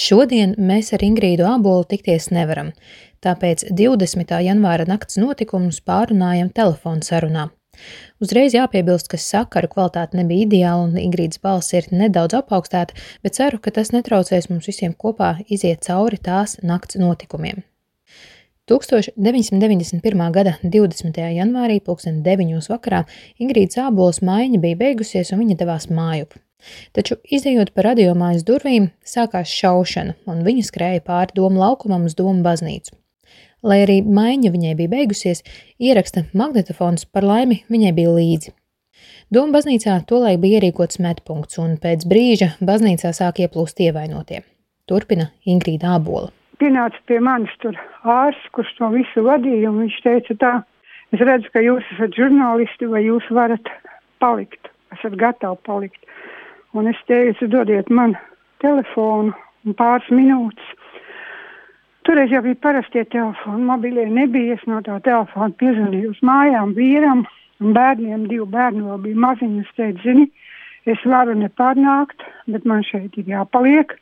Šodien mēs ar Ingrīdu Ābolu tikties nevaram, tāpēc 20. janvāra nakts notikumus pārunājam telefonu sarunā. Uzreiz jāpiebilst, ka sakaru kvalitāte nebija ideāla un Ingrīdas balss ir nedaudz apaugstēta, bet ceru, ka tas netraucēs mums visiem kopā iziet cauri tās nakts notikumiem. 1991. gada 20. janvārī, 2009. vakarā, Ingrīdas Ābolas maiņa bija beigusies un viņa devās mājup. Taču, izējot pa radiomājas durvīm, sākās šaušana, un viņa skrēja pāri domu laukumam uz domu baznīcu. Lai arī maiņa viņai bija beigusies, ieraksta magnetofons par laimi viņai bija līdzi. Doma baznīcā tolaik bija ierīkots metpunkts, un pēc brīža baznīcā sāk ieplūst ievainotie. Turpina Ingrīda Ābola. Pienāca pie manis tur ārsts, kurš to visu vadīja, un viņš teica tā, es redzu, ka jūs esat žurnālisti, vai jūs varat palikt, esat gatavi palikt. Un es teicu, dodiet man telefonu un pāris minūtes. Toreiz jau bija parastie telefoni, mobilie nebija. Es no tā telefona piezvanīju uz mājām vīram un bērniem. Divi bērni vēl bija maziņi. Es teicu, zini, es varu nepārnākt, bet man šeit ir jāpaliek.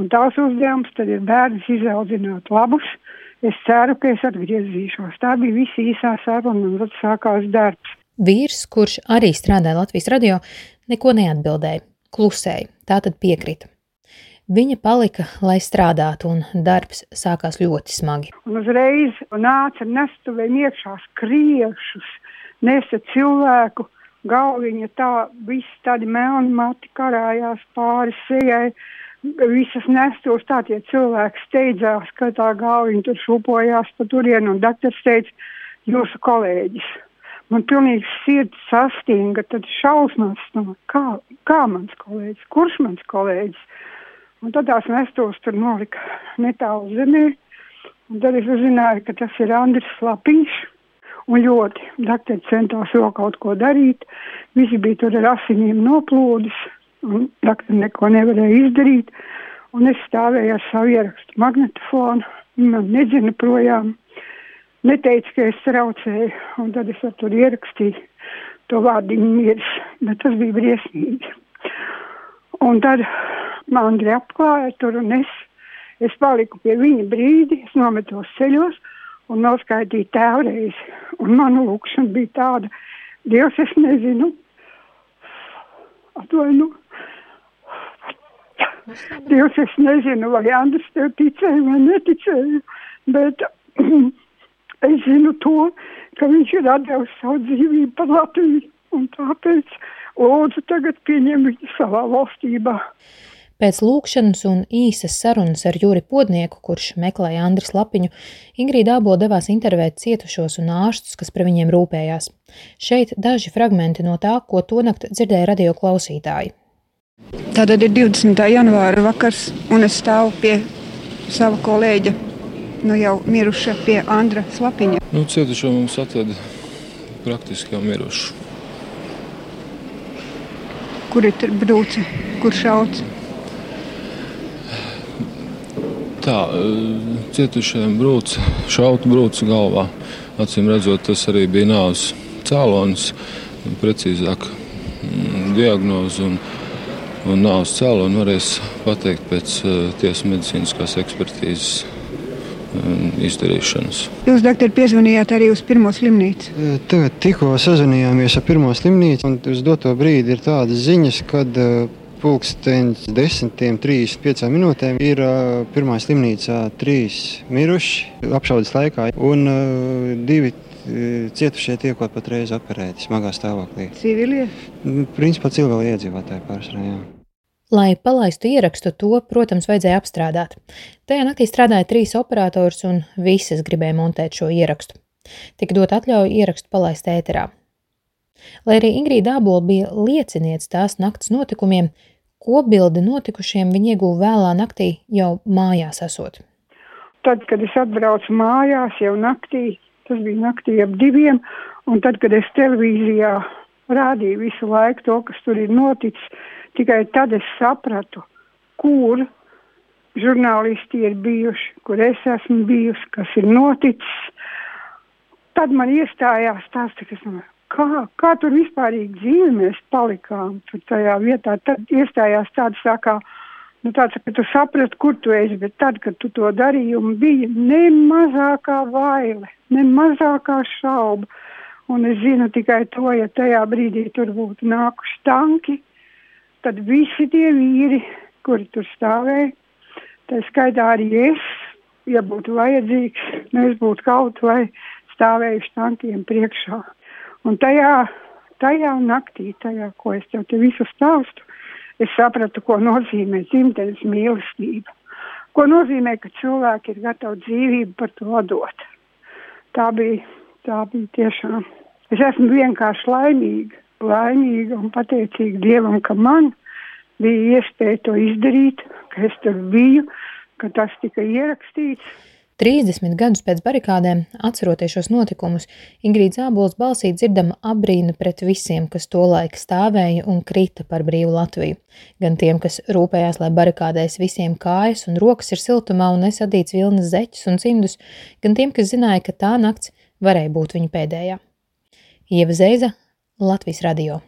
Un tās uzdevums tad ir bērns izaudzināt labus. Es ceru, ka es atgriezīšos. Tā bija visa īsā saruna un tad sākās darbs. Vīrs, kurš arī strādāja Latvijas radio, neko neatbildēja klusēja, tā tad piekrita. Viņa palika, lai strādātu, un darbs sākās ļoti smagi. Un uzreiz nāca nestuvēm iekšā skriešus, nesa cilvēku, galviņa tā, viss tādi melni mati karājās pāri sejai, visas nestos tā tie cilvēki steidzās, ka tā galviņa tur šūpojās pa turienu, un doktors teica, jūsu kolēģis man pilnīgi sirds sastinga, tad šausmas, no, kā, kā mans kolēģis, kurš mans kolēģis. Un tad tās nestos tur nolika netālu zemē, un tad es uzzināju, ka tas ir Andris Lapiņš, un ļoti dakteris centās vēl kaut ko darīt, visi bija tur ar asiņiem noplūdis, dakteris neko nevarēja izdarīt, un es stāvēju ar savu ierakstu magnetofonu, man nedzina projām, neteica, ka es traucēju, un tad es tur ierakstīju to vārdiņu miris, bet tas bija briesmīgi. Un tad man Andri apklāja tur, un es, es paliku pie viņa brīdi, es nometos ceļos un noskaitīju tēvreizi, un manu lūkšana bija tāda, Dievs, es nezinu, atvainu. Dievs, es nezinu, vai Andris tev ticēja vai neticēja, bet Es zinu to, ka viņš ir devis savu dzīvību par Latviju, un tāpēc lūdzu tagad pieņem viņu savā valstībā. Pēc lūkšanas un īsas sarunas ar Juri Podnieku, kurš meklēja Andris Lapiņu, Ingrīda Abo devās intervēt cietušos un ārstus, kas par viņiem rūpējās. Šeit daži fragmenti no tā, ko tonakt dzirdēja radio klausītāji. Tātad ir 20. janvāra vakars, un es stāvu pie sava kolēģa nu jau miruša pie Andra Slapiņa. Nu, cietušo mums atveda praktiski jau mirušu. Kur ir brūce, kur šauts? Tā, eh, cietušajam brūce, šauta brūce galvā. Acīm redzot, tas arī bija nāves cēlonis, precīzāk mm, diagnoze un, un nāves cēloni varēs pateikt pēc uh, tiesas medicīniskās ekspertīzes Um, izdarīšanas. Jūs, doktor, piezvanījāt arī uz pirmo slimnīcu? E, tagad tikko sazvanījāmies ar pirmo slimnīcu, un uz doto brīdi ir tādas ziņas, kad uh, pulkstenis 10.35 minūtēm ir uh, pirmā slimnīcā trīs miruši apšaudas laikā un divi cietušie tiekot patreiz operēti smagā stāvoklī. Civilie? Principā civili iedzīvotāji pārsvarā. Lai palaistu ierakstu, to, protams, vajadzēja apstrādāt. Tajā naktī strādāja trīs operators, un visas gribēja montēt šo ierakstu. Tika dot atļauja ierakstu palaist ēterā. Lai arī Ingrīda Abola bija lieciniece tās naktas notikumiem, kopbildi notikušiem viņa ieguva vēlā naktī jau mājās esot. Tad, kad es atbraucu mājās jau naktī, tas bija naktī ap diviem, un tad, kad es televīzijā rādīju visu laiku to, kas tur ir noticis, Tikai tad es sapratu, kur žurnālisti ir bijuši, kur es esmu bijusi, kas ir noticis. Tad man iestājās tās, kas man, kā, kā tur vispārīgi dzīve mēs palikām tur tajā vietā. Tad iestājās tāds tā kā Nu, tāds, ka tu saprati, kur tu esi, bet tad, kad tu to darīji, bija ne mazākā vaile, ne mazākā šauba. Un es zinu tikai to, ja tajā brīdī tur būtu nākuši tanki, tad visi tie vīri, kuri tur stāvēja, tā skaitā arī es, ja būtu vajadzīgs, mēs būtu kaut vai stāvējuši tankiem priekšā. Un tajā, tajā naktī, tajā, ko es tev te visu stāstu, es sapratu, ko nozīmē dzimtenes mīlestība. Ko nozīmē, ka cilvēki ir gatavi dzīvību par to dot. Tā bija, tā bija tiešām. Es esmu vienkārši laimīga, laimīga un pateicīga Dievam, ka man bija iespēja to izdarīt, ka es tur biju, ka tas tika ierakstīts. 30 gadus pēc barikādēm, atceroties šos notikumus, Ingrīda Zābols balsī dzirdama apbrīna pret visiem, kas tolaik stāvēja un krita par brīvu Latviju. Gan tiem, kas rūpējās, lai barikādēs visiem kājas un rokas ir siltumā un nesadīts vilnas zeķus un cimdus, gan tiem, kas zināja, ka tā nakts varēja būt viņa pēdējā. Ieva Zeiza, Latvijas radio.